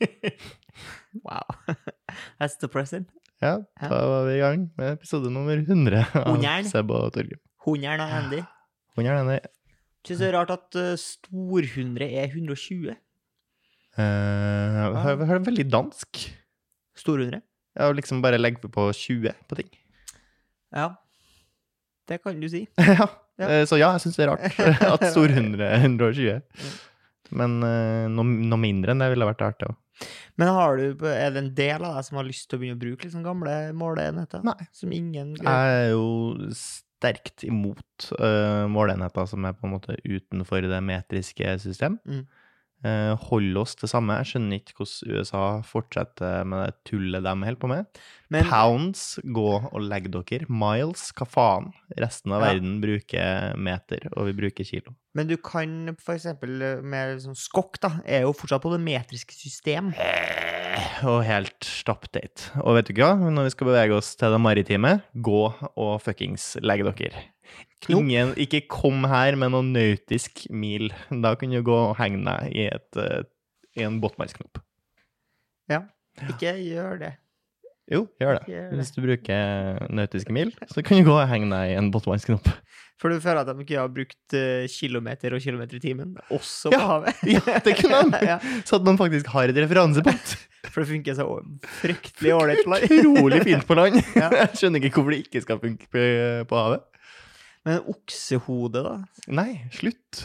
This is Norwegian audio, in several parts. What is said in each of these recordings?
wow. That's depressing. Ja, da var vi i gang med episode nummer 100 av Hunderen. Seb og Torgrim. Hunderen og Andy. Hunderen Andy. Syns det er rart at uh, storhundre er 120. uh, har, hører det veldig dansk. Storhundre? Ja, og liksom bare legge på 20 på ting. Ja. Det kan du si. ja. Ja. eh, Så ja, jeg syns det er rart at storhundre er 120. Men uh, noe, noe mindre enn det ville vært artig òg. Men har du, er det en del av deg som har lyst til å begynne å bruke liksom gamle måleenheter? Nei. Som ingen Jeg er jo sterkt imot uh, måleenheter som er på en måte utenfor det metriske system. Mm. Eh, hold oss til samme. Jeg skjønner ikke hvordan USA fortsetter med det tullet de holder på med. Men Pounds, gå og legg dere. Miles, hva faen? Resten av Ja. verden bruker meter, og vi bruker kilo. Men du kan eh, med sånn skokk, da, er jo fortsatt på det metriske system. Og helt stappdate. Og vet du hva? Når vi skal bevege oss til det maritime, gå og fuckings legg dere. Ingen, ikke kom her med noe nautisk mil. Da kunne du gå og henge deg i, et, eh, i en båtmannsknop. Ja. Ikke gjør det. Jo, gjør det. Gjør det. Hvis du bruker nautiske mil, så kan du gå og henge deg i en båtmannsknop. For du føler at de ikke har brukt eh, kilometer og kilometer i timen, også på Ja. havet? Ja, det kunne de! ja, Så at man faktisk har et referansepunkt. for det funker så fryktelig ålreit på land. Utrolig fint på land. Jeg skjønner ikke hvorfor det ikke skal funke på, på havet. Men oksehode, da? Nei, slutt.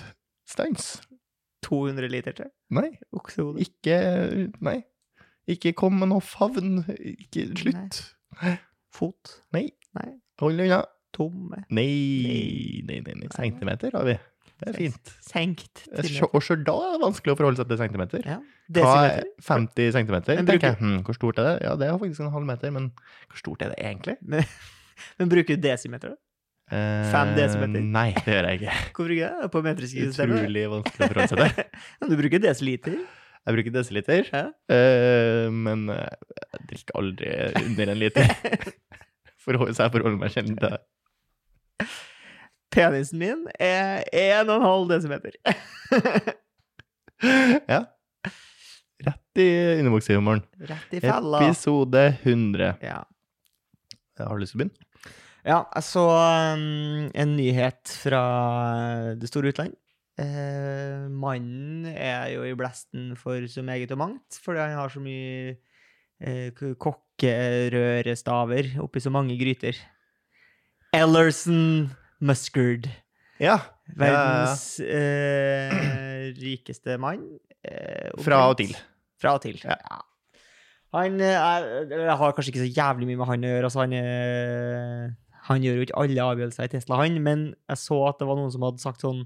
Stans. 200 liter til? Nei, Oksehode? ikke Nei. Ikke kom med noe favn. Ikke slutt. Fot? Nei. Nei. Hold unna. Tomme? Nei, nei, nei. nei. Centimeter har vi. Det er fint. Senkt? Og sjøl da er det vanskelig å forholde seg til centimeter. Ja. Hva er Desimeter? 50 centimeter? Men bruker- jeg. Hm, hvor stort er det? Ja, det er faktisk en halv meter, men hvor stort er det egentlig? Men, men bruker du desimeter, da? Fem Eh, desimeter? Nei, det gjør jeg ikke. Hvor bruker du det? På metriske systemer? Utrolig vanskelig å forholde seg til. Men du bruker desiliter? Jeg bruker desiliter, Ja. eh, men eh, jeg drikker aldri under en liter. For, så jeg forholder meg sjelden til det. Penisen min er 1,5 desimeter. Ja. Rett i underbuksehumoren. Rett i fella. Episode 100. Ja. Har du lyst til å begynne? Ja, jeg så um, en nyhet fra det store utland. Eh, mannen er jo i blesten for så meget og mangt, fordi han har så mye eh, kokkerørestaver oppi så mange gryter. Ellerson Muscard. Ja. Verdens eh, rikeste mann. Eh, Fra og til. Fra og til. Ja. Ja. Han eh, er, jeg har kanskje ikke så jævlig mye med han å gjøre. Altså han, er- han gjør jo ikke alle avgjørelser i Tesla, han, men jeg så at det var noen som hadde sagt sånn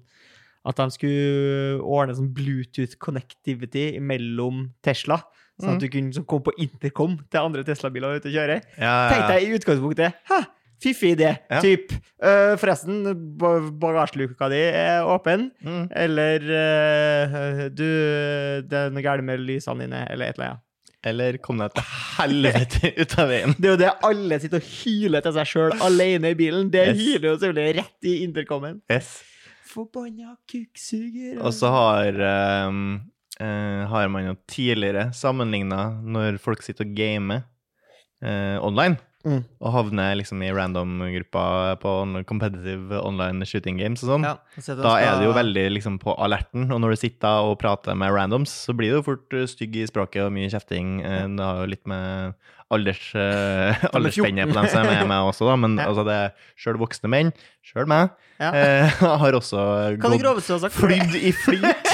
at de skulle ordne sånn Bluetooth connectivity mellom Tesla. Sånn at du kunne sånn, komme på intercom til andre Tesla-biler ute og kjøre. Ja, Tenk ja, Tenkte deg i utgangspunktet Hæ, fiffig idé. Ja. Typ Uh, Forresten, ba- bagasjeluka di er åpen. Mm. Eller uh, du Det er noe galt med lysene dine, eller et eller annet. Eller kom deg til helvete ut av veien. Det er jo det alle sitter og hyler til seg sjøl alene i bilen. Det Yes. hyler jo selvfølgelig rett i intercomen. Yes. Forbanna kukksuger. Og så har, um, uh, har man jo tidligere sammenligna når folk sitter og gamer uh, online, Mm. og havne liksom i random-grupper på competitive online shooting games og sånn. Ja, så Da er du jo veldig liksom på alerten, og når du sitter og prater med randoms, så blir du jo fort eh, stygg i språket og mye kjefting. Eh, Det har jo litt med alders, uh, aldersspennet på dem som er med også, da, men Ja. altså det er sjøl voksne menn, sjøl meg, Ja. uh, har også det gått groveste flydd i flint.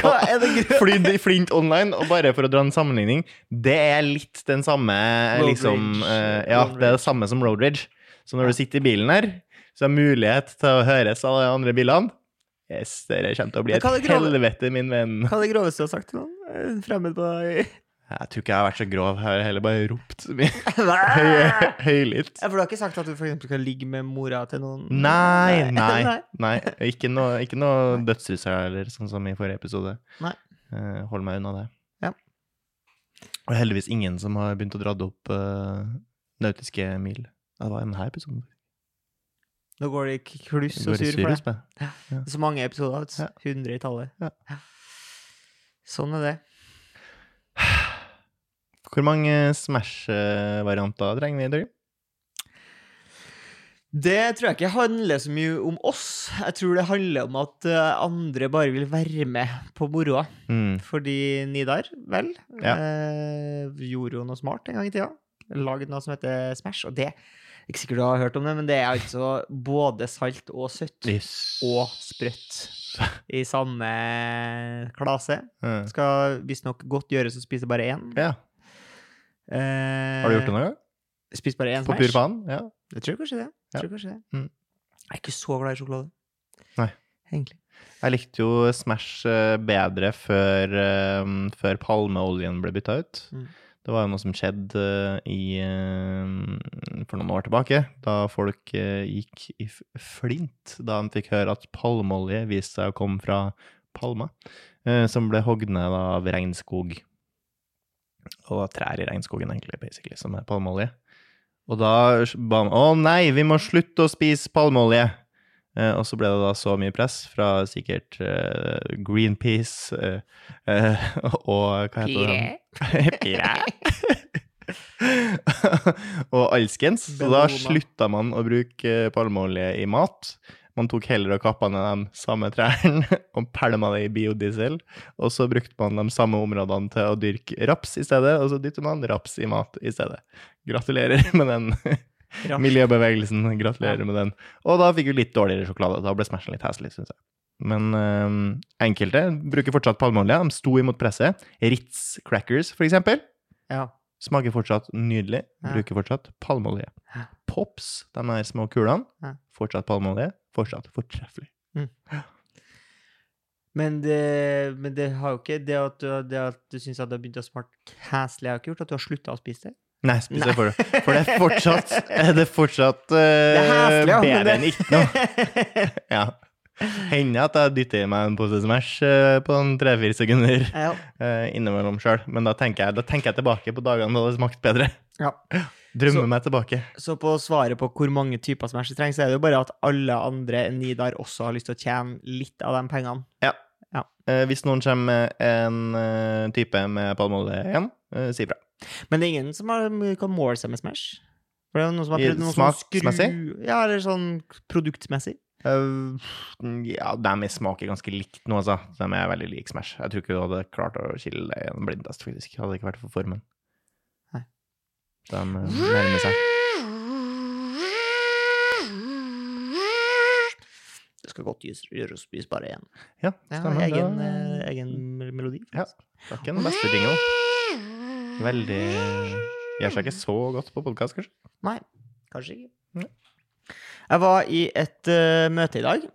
Hva er det gro- Flydd i flint online, og bare for å dra en sammenligning, det er litt den samme Road liksom eh, Ja, Road det er det samme som road rage. Så når du sitter i bilen her, så er mulighet til å høres av de andre bilene. Yes, dere kommer til å bli et det helvete, min venn. Hva er det groveste du har sagt til noen? Fremmed på deg? Jeg tror ikke jeg har vært så grov. Jeg har heller bare ropt så mye høy, høylytt. Ja, for du har ikke sagt at du for skal ligge med mora til noen? Nei, nei. nei. Ikke noe, ikke noe eller sånn som i forrige episode. Nei. Eh, hold meg unna det. Ja. Og heldigvis ingen som har begynt å dra opp uh, nautiske mil. Det var denne episoden. Nå går det i kluss og sur for deg. Det er Så mange episoder. Ja. 100 i tallet. Ja. Sånn er det. Hvor mange Smash-varianter trenger vi, Torgrim? Det tror jeg ikke handler så mye om oss. Jeg tror det handler om at eh, andre bare vil være med på moroa. Mm. Fordi Nidar, vel, Ja. eh, gjorde jo noe smart en gang i tida. Laget noe som heter Smash, og det ikke sikkert du har hørt om det, men det er altså både salt og søtt Yes. og sprøtt i samme klase. Mm. Skal visstnok godt gjøres å spise bare én. ja. Eh, Har du gjort det noen gang? Spist bare én På pur faen? Ja. Jeg tror kanskje det. Jeg tror kanskje det. Mm. Jeg er ikke så glad i sjokolade. Nei. Egentlig. Jeg likte jo Smash eh, bedre før, eh, før palmeoljen ble bytta ut. Mm. Det var jo noe som skjedde eh, i, for noen år tilbake, da folk gikk i flint da de fikk høre at palmeolje viste seg å komme fra palmer, som ble hogd ned av regnskog. Og trær i regnskogen, egentlig, basically, som er palmeolje. Og da ba man å nei, vi må slutte å spise palmeolje. Eh, og så ble det da så mye press fra sikkert eh, Greenpeace eh, eh, og hva heter det? Pire. og alskens. Så da slutta man å bruke eh, palmeolje i mat. Man tok heller og kappa ned de samme trærne og pælma det i biodiesel. Og så brukte man de samme områdene til å dyrke raps i stedet, og så dytter man raps i mat i stedet. Gratulerer med den miljøbevegelsen. Gratulerer med den. Og da fikk vi litt dårligere sjokolade. Da ble Smashen litt heslig, syns jeg. Men øh, enkelte bruker fortsatt palmeolje. De sto imot presset. Ritz Crackers, for eksempel. Ja. Smaker fortsatt nydelig. Ja. Bruker fortsatt palmeolje. Pops, de der små kulene, Ja. fortsatt palmeolje. Fortsatt fortreffelig. Men det, men det har jo ikke Det at du, det at du syns at det har begynt å smake heslig, har ikke gjort at du har slutta å spise det. Nei, spis det for det. For det er fortsatt, det er fortsatt uh, Det er heslig, ja. bedre enn ikke noe. Ja. Hender at jeg dytter i meg en pose Smash øh, på tre-fire sekunder ja. øh, innimellom sjøl. Men da tenker, jeg, da tenker jeg tilbake på dagene da det smakte bedre. ja. Drømmer Så- meg tilbake. Så på svaret på hvor mange typer Smash det trengs, så er det jo bare at alle andre enn Nidar også har lyst til å tjene litt av de pengene. Ja hvis noen kommer med en eh, type med palmeolje igjen, eh, si ifra. Men det er ingen som har, kan måle seg med Smash? For det er noen som har prøvd noe sånn skru... Ja, eller sånn produktmessig. Eh, ja, Dammy smaker ganske likt nå, altså. De er veldig like Smash. Jeg tror ikke du hadde klart å skille det i en blindtest, faktisk. Hadde det ikke vært for formen. Nei. De eh, nærmer seg. Det skal godt gjøres gjøre å spise bare én. Ja, Ja, stemmer. egen, Det eh, egen mel- melodi. Ja. det er ikke den beste jingle. Veldig Gjør seg ikke så godt på podkast, kanskje. Nei, kanskje ikke. Nei. Jeg var i et uh, møte i dag,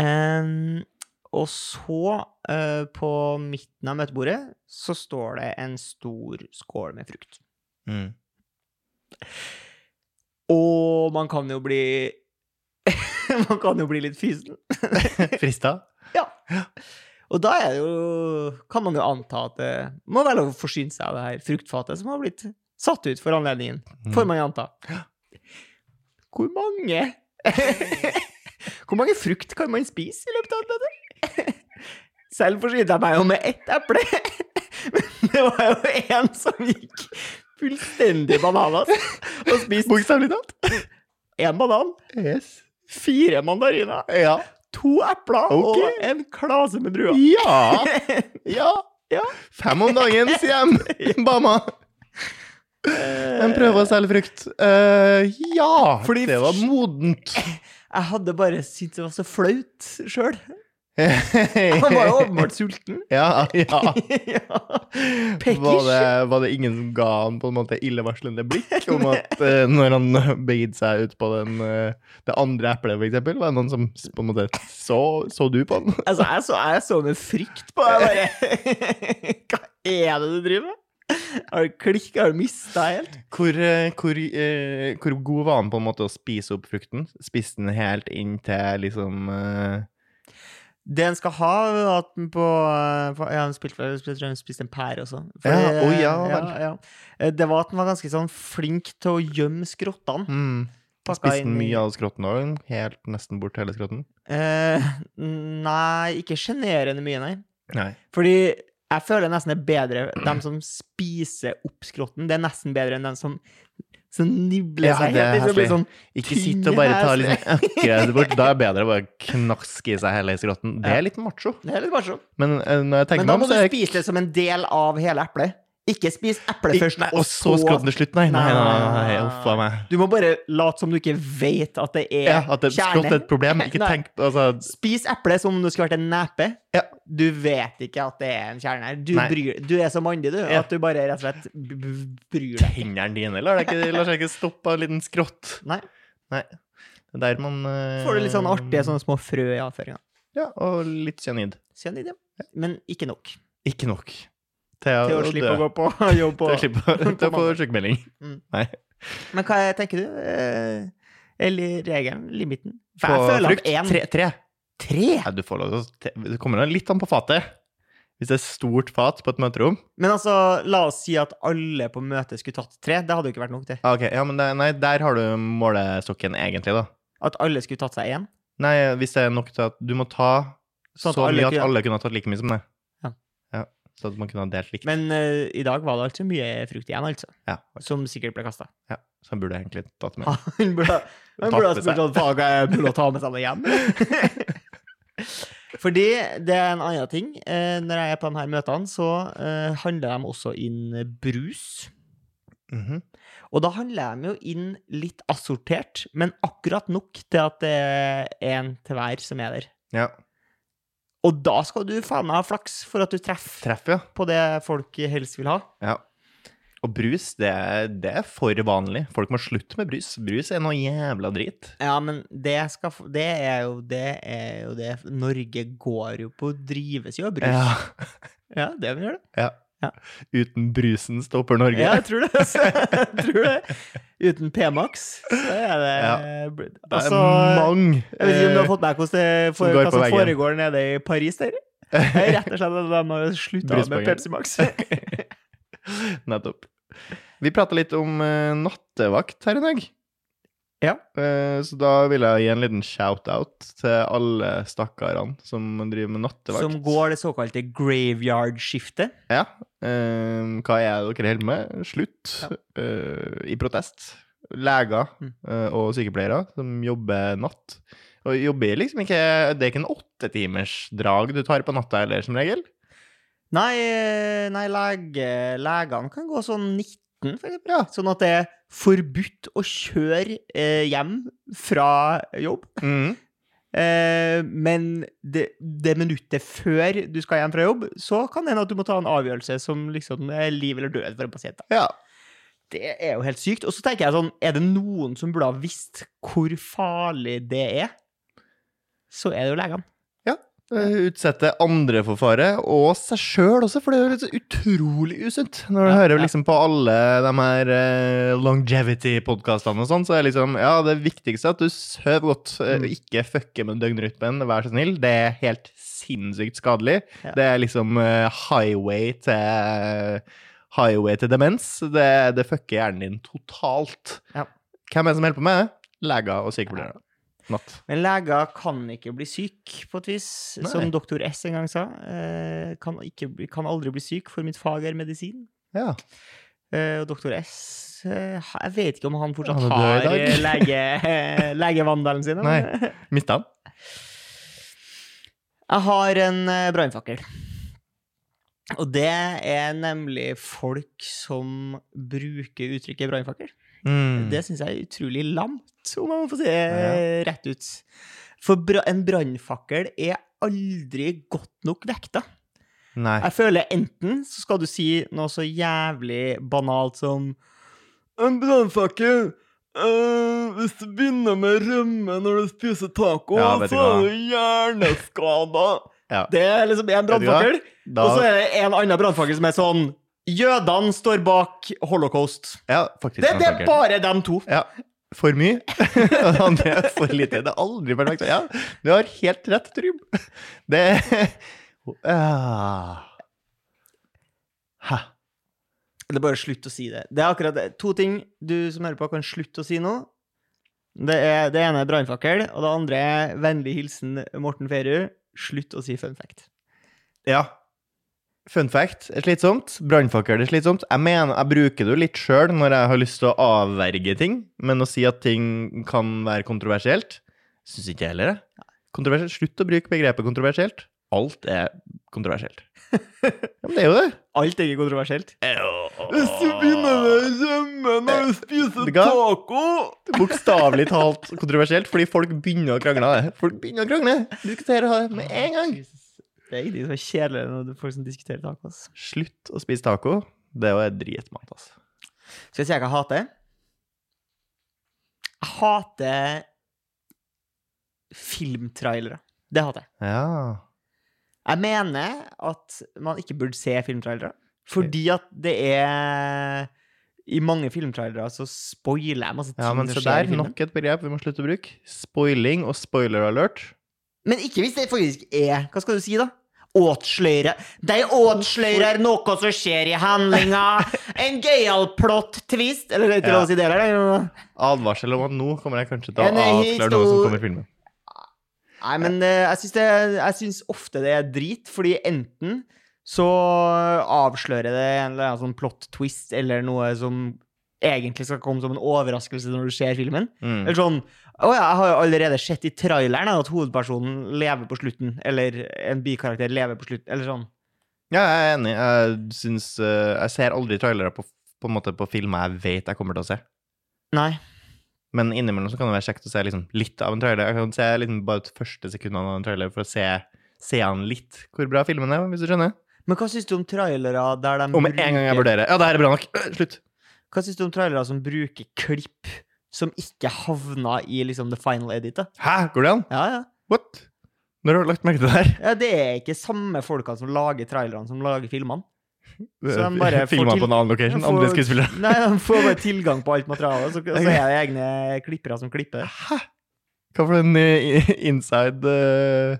Um, og så, uh, på midten av møtebordet, så står det en stor skål med frukt. Mm. Og man kan jo bli Man kan jo bli litt fysen. Frista? Ja. Og da er det jo Kan man jo anta at det må være lov å forsyne seg av det her fruktfatet som har blitt satt ut for anledningen. Mm. Får man jo anta. Hvor mange Hvor mange frukt kan man spise i løpet av en dag? Selv forsynte jeg meg jo med ett eple. Men det var jo en som gikk fullstendig bananas og spiste Bokstavelig talt? én banan, Yes. fire mandariner, Ja. to epler okay. og en klase med druer. Ja! Ja! Ja. Fem om dagen, sier de. Bama. De prøver å selge frukt. Uh, ja! Fordi- det var modent. Jeg hadde bare syntes det var så flaut sjøl. Han var jo åpenbart sulten. ja, ja. ja. Var det, var det ingen som ga han på en måte illevarslende blikk om at uh, når han begidde seg ut på den, uh, det andre eplet, eksempel, var det noen som på en måte så, så du på han? Altså, jeg så, jeg så med frykt på. Bare, Hva er det du driver med? Har du klikka? Har du mista helt? Hvor, eh, hvor, eh, hvor god var han på en måte å spise opp frukten? Spiste den helt inn til liksom eh, Det en skal ha, at den på på- Ja, han spilte jeg tror han spiste en pære også. For Ja, oi, ja vel. ja. Eh, Det var at den var ganske sånn flink til å gjemme skrottene. mm, Spiste den mye av skrotten òg? Helt nesten bort hele skrotten? Eh, nei, ikke sjenerende mye, nei. Nei. Fordi Jeg føler nesten det er bedre dem som spiser opp skrotten. Det er nesten bedre enn dem som, som nibler Ja, seg helt. Det sånn, Ikke sitt og bare ta liksom akkurat bort. Da er det bedre å bare knaske i seg hele skrotten. Det er litt macho. det er litt macho. Men jeg Men da må om, du spise det som en del av hele eplet. Ikke spis eple først, nei, Og så skråten til slutt? Nei, nei, nei. nei. Uff a meg. Du må bare late som du ikke vet at det er Ja, at det skrått er et problem. Ikke tenk altså, Spis eple som om det skulle vært en nepe. Ja. Du vet ikke at det er en kjerne her. Du, bryr, du er så mandig, du, Ja. at du bare rett og slett bryr deg. Tennene dine lar, seg ikke, ikke stoppe av en liten skrått. Nei. Nei. Det er der man uh, Får du litt sånn artige sånne små frø i avføringa. Ja, og litt cyanid. Cyanid, ja. Men ikke nok Ikke nok. Til, til å å slippe å gå på jobb. Til å slippe å få sykemelding. Mm. Nei. Men hva er- tenker du? Eh, Eller regelen? Limiten? For På jeg føler frukt? at én Tre. tre. Tre? Ja, du får lov til å Det kommer litt an på fatet. Hvis det er stort fat på et møterom Men altså, la oss si at alle på møtet skulle tatt tre. Det hadde jo ikke vært nok, til. ah, Ok, ja, men det, Nei, der har du målestokken egentlig, da. At alle skulle tatt seg én. Nei, hvis det er nok til at du må ta Sånn så at så mye at alle kunne ha tatt like mye som det. Så at man kunne ha delt likt. Men uh, i dag var det altså mye frukt igjen, altså. ja. Som sikkert ble kasta. ja. Så han burde egentlig tatt med. Han burde, han burde ha spurt om faen hva jeg burde ta med seg med hjem. Fordi det er en annen ting. Uh, når jeg er på de her møtene, så uh, handler de også inn brus. Mhm. Og da handler de jo inn litt assortert, men akkurat nok til at det er én til hver som er der. Ja. Og da skal du faen meg ha flaks for at du treffer Treff, ja. på det folk helst vil ha. ja. Og brus, det det er for vanlig. Folk må slutte med brus. Brus er noe jævla drit. Ja, men det, skal, det er jo det er jo det Norge går jo på drives jo av brus. Ja. Ja, det gjør det. Uten brusen stopper Norge. Ja, jeg tror det. altså. Jeg tror det. Uten P-Max, så er det Ja. Det er Altså, mange jeg vet ikke om du har eh, fått med deg for, hva som foregår nede i Paris der. Det er rett og slett at de har slutta med. Pepsi Max. Nettopp. Vi prata litt om eh, nattevakt her i dag. Ja. Eh, så da vil jeg gi en liten shout-out til alle stakkarene som driver med nattevakt. Som går det såkalte graveyard-skiftet. Ja. Eh, hva er det dere holder med? Slutt. Ja. eh, I protest. Leger Mm. og sykepleiere som jobber natt. Og jobber liksom ikke Det er ikke en åttetimersdrag du tar på natta heller, som regel. Nei, nei lege, legene kan gå sånn 19, for eksempel. Ja. Sånn at det er forbudt å kjøre eh, hjem fra jobb. Mm. Eh, men det, det minuttet før du skal hjem fra jobb, så kan det hende at du må ta en avgjørelse som liksom er liv eller død for en pasient. ja. Det er jo helt sykt. Og så tenker jeg sånn, er det noen som burde ha visst hvor farlig det er, så er det jo legene. Eh, Utsette andre for fare, og seg sjøl også, for det er jo utrolig usunt. Når du Ja, hører liksom på alle de her eh, longevity-podkastene og sånn, så er liksom Ja, det viktigste er at du sover godt, eh, Mm. ikke fucke med døgnrytmen, vær så snill. Det er helt sinnssykt skadelig. Ja. Det er liksom highway til Highway til demens. Det, det fucker hjernen din totalt. Ja. Hvem er det som holder på med det? Leger og sykepleiere. Natt. Men leger kan ikke bli syk, på et vis. Nei. Som doktor S en gang sa. Eh, kan, ikke, kan aldri bli syk, for mitt fag er medisin. Ja. Eh, og doktor S eh, Jeg vet ikke om han fortsatt Han har lege, legevandelen sin. Nei. han? Jeg har en brannfakkel. Og det er nemlig folk som bruker uttrykket brannfakkel. Mm. Det syns jeg er utrolig lamt, om man få si det rett ut. For en brannfakkel er aldri godt nok vekta. Nei. Jeg føler enten så skal du si noe så jævlig banalt som En brannfakkel øh, Hvis du begynner med rømme når du spiser taco, Ja, så er du hjerneskada. Ja. Det er liksom en Vet brannfakkel. Da, Og så er det en annen brannfakkel som er sånn Jødene står bak holocaust. ja, faktisk. Det, det er bare dem to. Ja. For mye, og det andre er for lite. Det har aldri vært perfekt. Ja, du har helt rett, Trym. Det ah. Hæ. Det er bare slutt å si det. Det er akkurat det. To ting du som hører på, kan slutte å si nå. Det, er, det ene er brannfakkel, og det andre er vennlig hilsen Morten Ferud. Slutt å si fun fact. Ja. Fun fact er slitsomt. Brannfakkel er slitsomt. Jeg mener, jeg bruker det jo litt sjøl når jeg har lyst til å avverge ting, men å si at ting kan være kontroversielt, syns ikke jeg heller. Kontroversielt. Slutt å bruke begrepet kontroversielt. Alt er kontroversielt. ja, men det er jo det. Alt er ikke kontroversielt. Hvis du begynner med når du spiser taco Bokstavelig talt kontroversielt, fordi folk begynner å krangle. Folk begynner å krangle. Diskutere det med en gang. Det er ingenting som er kjedeligere enn folk som diskuterer tacos. Slutt å spise taco. Det er jo dritmat, altså. Skal jeg si hva jeg hater? Jeg hater filmtrailere. Det hater jeg. Ja. Jeg mener at man ikke burde se filmtrailere. Fordi at det er I mange filmtrailere så spoiler jeg masse ting ja, men så der, nok et begrep vi må slutte å bruke. Spoiling og spoiler alert. Men ikke hvis det faktisk er Hva skal du si, da? Åtsløyre. De åtsløyrer noe som skjer i handlinga. En gøyal plot twist. Eller det er ikke lov å si det, eller? Advarsel om at nå kommer jeg kanskje til å avsløre noe som kommer i filmen. Nei, men eh, jeg syns, ofte det er drit, fordi enten så avslører det en eller annen sånn plot twist eller noe som egentlig skal komme som en overraskelse når du ser filmen. Mm. Eller sånn Å ja, jeg har jo allerede sett i traileren at hovedpersonen lever på slutten. Eller en bikarakter lever på slutten. Eller sånn. Ja, jeg er enig. Jeg synes, eh, Jeg ser aldri trailere på, på, på filmer jeg vet jeg kommer til å se. Nei. Men innimellom så kan det være kjekt å se liksom litt av en trailer. Jeg kan se liksom bare de første sekundene av en trailer for å se, se an litt hvor bra filmen er, hvis du skjønner. Men hva syns du om trailere der de Om en gang jeg vurderer Ja, det her er bra nok. Slutt. Hva syns du om trailere som bruker klipp som ikke havna i liksom the final edit? da? Hæ, går det an? Ja, ja. What? Når har du lagt merke til det her? ja. Det er ikke samme folka som lager trailerne, som lager filmene. Så de bare får Filma på en annen location? Får- Andre skuespillere? Nei, de får bare tilgang på alt materialet, så, så er det egne klippere som klipper det. Hæ? Hva for en eh, inside uh,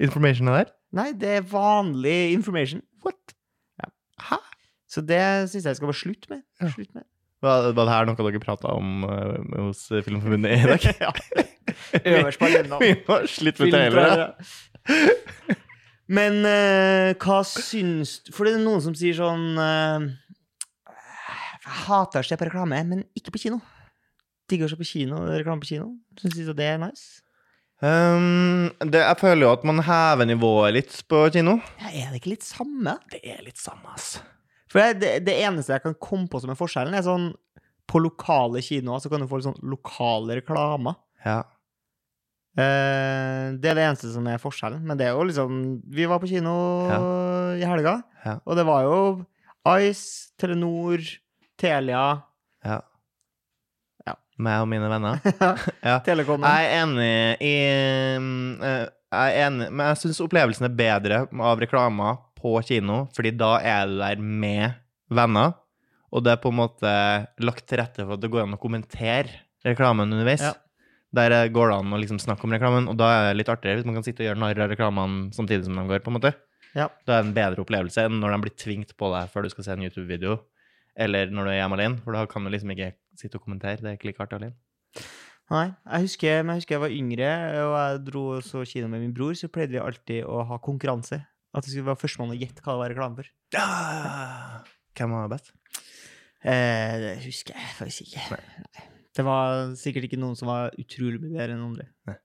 information er der? Nei, det er vanlig information. What? Ja. Hæ? Så det syns jeg skal være slutt med. Slutt med. Var, var det her noe dere prata om uh, hos Filmforbundet i dag? ja. Øverst på agendaen. Vi må slitt med det hele. Men uh, hva syns du For det er noen som sier sånn eh, Jeg hater å se på reklame, men ikke på kino. Digger å se på kino, reklame på kino. Syns du det er nice. Um, det, jeg føler jo at man hever nivået litt på kino. Ja, er det ikke litt samme? Det er litt samme, ass. For det, det, det eneste jeg kan komme på som er forskjellen, er sånn På lokale kinoer så kan du få litt sånn lokale reklamer. Ja. Eh, det er det eneste som er forskjellen. Men det er jo liksom Vi var på kino i helga, Ja. og det var jo Ice, Telenor, Telia ja. Ja. Meg og mine venner. Ja. Telekom. Jeg er enig i eh, Jeg er enig, men jeg syns opplevelsen er bedre av reklamer på kino, fordi da er du der med venner, og det er på en måte lagt til rette for at det går an å kommentere reklamen underveis. Ja. Der går det an å liksom snakke om reklamen, og da er det litt artigere hvis man kan sitte og gjøre narr av reklamene samtidig som de går, på en måte. Ja. Da er det en bedre opplevelse enn når de blir tvingt på deg før du skal se en YouTube-video, eller når du er hjemme alene, for da kan du liksom ikke sitte og kommentere. Det er ikke like artig alene. Nei, jeg husker, jeg husker jeg var yngre, og jeg dro og så kino med min bror, så pleide vi alltid å ha konkurranse. At det skulle være førstemann å gjette hva det var reklame for. Hvem var best? Eh, det husker jeg faktisk ikke. Nei. Det var sikkert ikke noen som var utrolig mye bedre enn andre. Nei.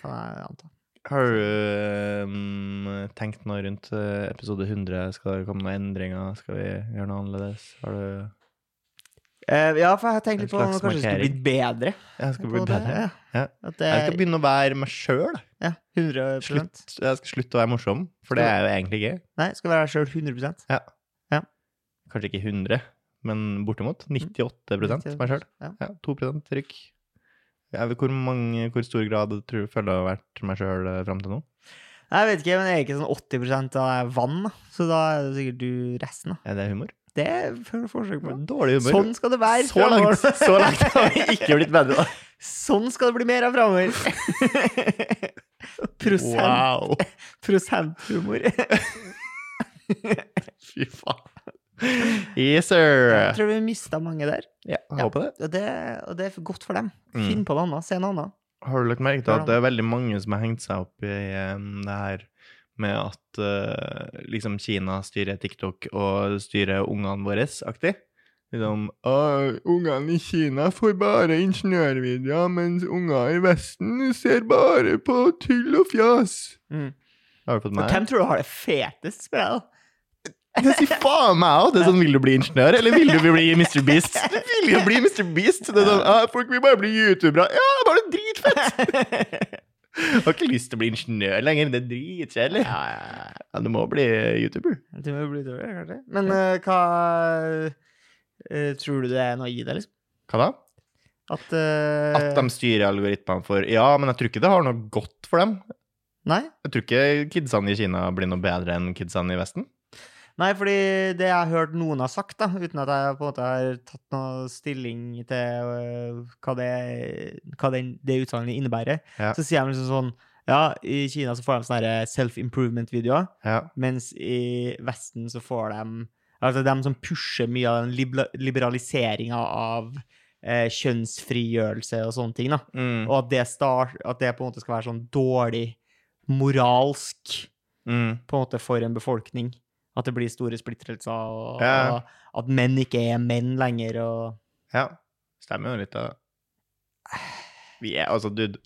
Kan jeg anta. Har du um, tenkt noe rundt øh, episode 100? Skal det komme noen endringer? Skal vi gjøre noe annerledes? Har du Eh, ja, for jeg tenkte litt på om det kanskje skulle blitt bedre. Jeg skal bli det. bedre. Ja. Ja. At det, Jeg skal begynne å være meg sjøl. ja, 100 Slutt, jeg skal slutte å være morsom, for det er jo egentlig gøy. Nei, skal være deg sjøl 100 Kanskje ikke 100, men bortimot. 98 meg sjøl. Ja. Ja, 2% trykk. Jeg vet hvor, mange, hvor stor grad tror du føler det har vært meg sjøl fram til nå? Jeg vet ikke, men jeg er ikke sånn 80% av vann. Så da er det sikkert du resten, da. Er det humor? Det er forsøk på. Dårlig humør. Sånn skal det være. så langt, så langt har vi ikke blitt bedre. da. Sånn skal det bli mer av framover. Prosent, Wow. Prosenthumor. Fy faen. Yes, sir. Jeg tror vi mista mange der. Ja, jeg Ja. håper det. Og det, og det er godt for dem. Mm. Finn på noe annet. Se noe annet. Har du lagt merke til at det er veldig mange som har hengt seg opp i um, det her med at uh, liksom Kina styrer TikTok og styrer ungene våre aktig. Liksom «Ah, Ungene i Kina får bare ingeniørvideoer, mens unger i Vesten ser bare på tull og fjas. Mm. Har du fått meg? med hvem tror du har det fetest, spør jeg? Det sier faen meg òg! Det er sånn, Vil du bli ingeniør, eller vil du bli Mr. Beast? Du vil jo bli Mr. Beast! Det er sånn, ah, Folk vil bare bli youtubere. Ja, bare dritfett! Jeg har ikke lyst til å bli ingeniør lenger. Det er dritkjedelig. Ja, ja, ja. Ja, du må bli youtuber. Du må bli YouTuber, kanskje. Men uh, hva uh, Tror du det er noe i det, liksom? Hva da? At, uh, At de styrer algoritmene for Ja, men jeg tror ikke det har noe godt for dem. Nei? Jeg tror ikke kidsene i Kina blir noe bedre enn kidsene i Vesten. Nei, fordi det jeg har hørt noen har sagt, da, uten at jeg på en måte har tatt noe stilling til uh, hva det, hva den, det utsagnet innebærer, Ja. så sier de liksom sånn Ja, i Kina så får de sånne self-improvement-videoer, Ja. mens i Vesten så får de Altså de som pusher mye av den libla- liberaliseringa av eh, kjønnsfrigjørelse og sånne ting, da. Mm. Og at det, start, at det på en måte skal være sånn dårlig moralsk Mm. på en måte for en befolkning. At det blir store splittelser, og, Ja. og at menn ikke er menn lenger, og Ja. Stemmer jo litt, da. Vi er altså, dude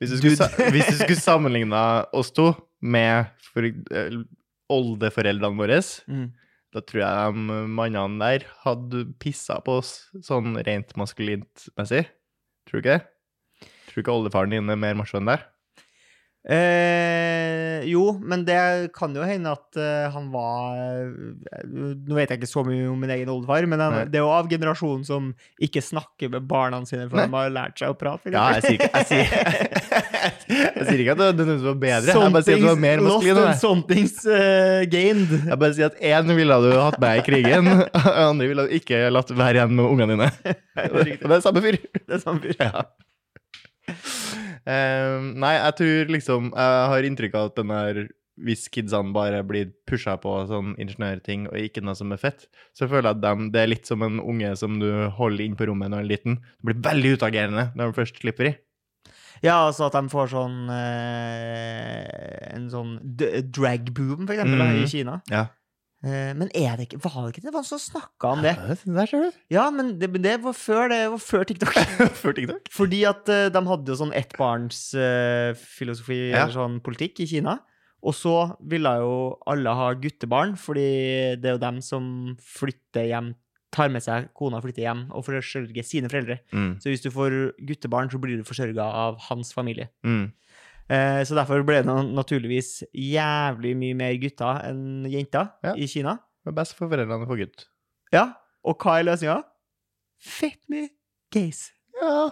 Hvis du skulle, hvis du skulle sammenligna oss to med for, eh, oldeforeldrene våre, mm. da tror jeg de mannene der hadde pissa på oss sånn rent maskulint-messig. Tror du ikke det? Tror du ikke oldefaren din er mer macho enn deg? Eh, Jo, men det kan jo hende at uh, han var eh, Nå vet jeg ikke så mye om min egen oldefar, men han, det er jo av generasjonen som ikke snakker med barna sine før de har lært seg å prate. Ja, jeg sier ikke, jeg sier, jeg sier ikke at det er som var bedre. Jeg bare sier at du var mer lost and somethings uh, gained. Jeg bare sier at én ville du hatt med i krigen, og andre ville du ikke latt være igjen med ungene dine. Og det er samme fyr. Det er samme fyr. Ja. Ehm, nei, jeg tror liksom Jeg har inntrykk av at den her Hvis kidsene bare blir pusha på sånn ingeniørting og ikke noe som er fett, så føler jeg at de, det er litt som en unge som du holder inn på rommet når du er liten. Du blir veldig utagerende når de først slipper i. Ja, altså at de får sånn eh, En sånn drag boom, for eksempel, mm -hmm. i Kina. Ja. Eh, men er det ikke Var det ikke det var som snakka om det? Der ser du. Ja, men det, det var før det var før TikTok. Før TikTok. Fordi at uh, de hadde jo sånn ettbarnsfilosofi, Ja. eller sånn politikk, i Kina. Og så ville jo alle ha guttebarn, fordi det er jo dem som flytter hjem, tar med seg kona og flytter hjem og forsørger sine foreldre. Mm. Så hvis du får guttebarn, så blir du forsørga av hans familie. Mm. Eh, så derfor ble det naturligvis jævlig mye mer gutter enn jenter Ja. i Kina. Det er best for foreldrene å få gutt. Ja, og hva er løsninga? Fett mye gays. Ja,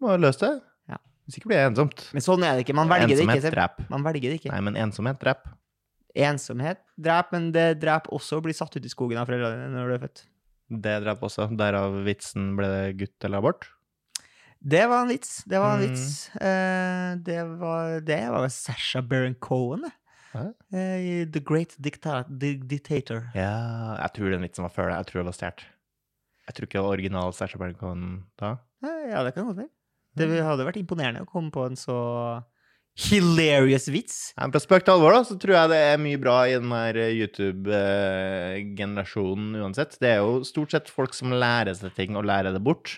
må jo løst det. Ja. Hvis ikke blir det ensomt. Men sånn er det ikke. Man velger det Ensomhet ikke. Seb. drep. Man velger det ikke. Nei, men ensomhet drep. Ensomhet dreper, men det dreper også å bli satt ut i skogen av foreldrene dine når du er født. Det dreper også. Derav vitsen ble det gutt eller abort. Det var en vits. Det var en Mm. vits. Eh, det var det var Sasha Baron Cohen, det. Eh, The Great Dicta Dictator. Ja, jeg tror den vitsen var før det. Jeg tror det var stjålet. Jeg tror ikke det var original Sasha Baron Cohen da. Eh, Ja, det kan godt være. Det hadde vært imponerende å komme på en så hilarious vits. Men På spøk til alvor, da, så tror jeg det er mye bra i den her YouTube-generasjonen uansett. Det er jo stort sett folk som lærer seg ting og lærer det bort.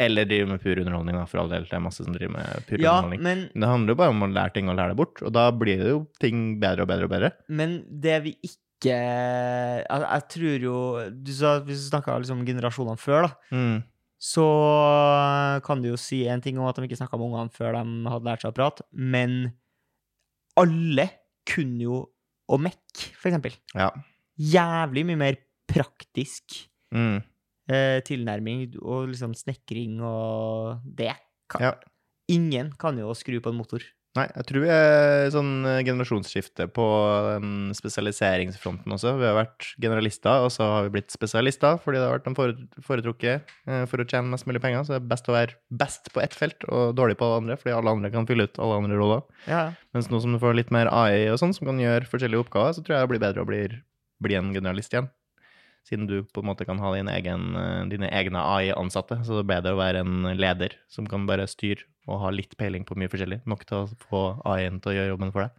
Eller driver med pur underholdning, da, for all del. Det er masse som driver med pur Ja, underholdning. men, Men det handler jo bare om å lære ting og lære det bort, og da blir det jo ting bedre og bedre og bedre. men det vi ikke jeg, jeg tror jo du sa, Hvis du snakka liksom om generasjonene før, da, Mm. så kan du jo si en ting om at de ikke snakka med ungene før de hadde lært seg å prate, men alle kunne jo å mekke, for eksempel. Ja. Jævlig mye mer praktisk Mm. Eh, tilnærming og liksom snekring og det. Kan, Ja. Ingen kan jo skru på en motor. Nei, jeg tror vi er sånn eh, generasjonsskifte på den spesialiseringsfronten også. Vi har vært generalister, og så har vi blitt spesialister fordi det har vært den fore- foretrukket eh, for å tjene mest mulig penger. Så det er best å være best på ett felt og dårlig på alle andre, fordi alle andre kan fylle ut alle andre roller. Ja. Mens nå som du får litt mer AI og sånn, som kan gjøre forskjellige oppgaver, så tror jeg det blir bedre å bli, bli en generalist igjen. Siden du på en måte kan ha din egen, eh, dine egne AI-ansatte, så det er bedre å være en leder som kan bare styre og ha litt peiling på mye forskjellig, nok til å få AI-en til å gjøre jobben for deg.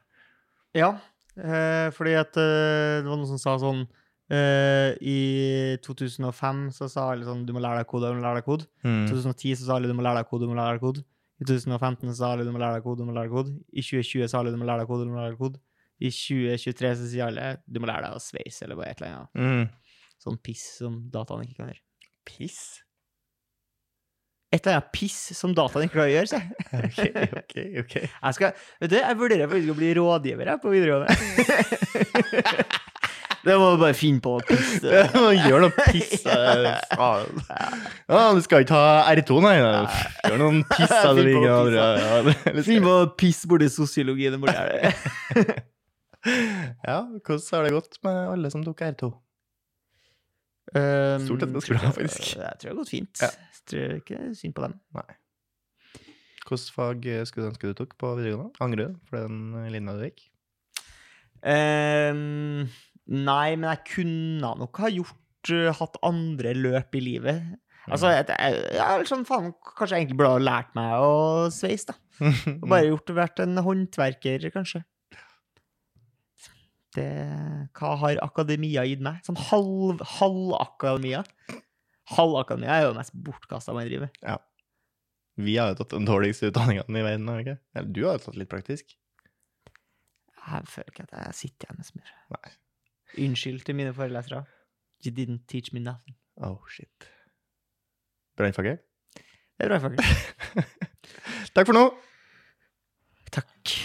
ja. Eh, fordi at eh, det var noen som sa sånn eh, I 2005 så sa alle sånn Du må lære deg kode, du må lære deg kode. I Mm. 2010 så sa alle du må lære deg kode, du må lære deg kode. I 2015 så sa alle du må lære deg kode, du må lære deg kode. I 2020 sa alle du må lære deg kode, du må lære deg kode. I 2023 så sier alle du må lære deg å sveise eller bare et eller annet. Mm. Sånn piss som dataen ikke kan gjøre. Piss? Et eller annet piss som dataen ikke klarer å gjøre, sier jeg. OK, OK. ok. Jeg, skal, vet du, jeg vurderer faktisk å bli rådgiver jeg, på videregående. det må du bare finne på å pisse. Ja, Gjør noe piss. Faen. Ja, du skal ikke ha R2, nei. Gjør noen piss Finn på. Ja, Finn på å pisse borti sosiologien. ja, hvordan har det gått med alle som tok R2? Um, Stort sett ganske bra, faktisk. Jeg tror det har gått fint. Ja. Jeg tror ikke synd på dem. Hvilket fag eh, skulle du ønske du tok på videregående? Angrer du for den eh, linja du gikk? Um, nei, men jeg kunne nok ha gjort uh, hatt andre løp i livet. Altså, jeg, jeg, jeg, sånn, faen, kanskje jeg egentlig burde ha lært meg å sveise, da. Og bare gjort vært en håndverker, kanskje. Det Hva har akademia gitt meg? Sånn halv, akademia Halv akademia er jo det mest bortkasta man driver med. Vi har jo tatt den dårligste utdanningene i verden, ikke? Eller du har jo tatt litt praktisk. Jeg føler ikke at jeg sitter igjen med så mye. Nei. Unnskyld til mine forelesere. You didn't teach me nothing. Oh, shit. Brannfaget? Det er bra. Takk for nå! Takk.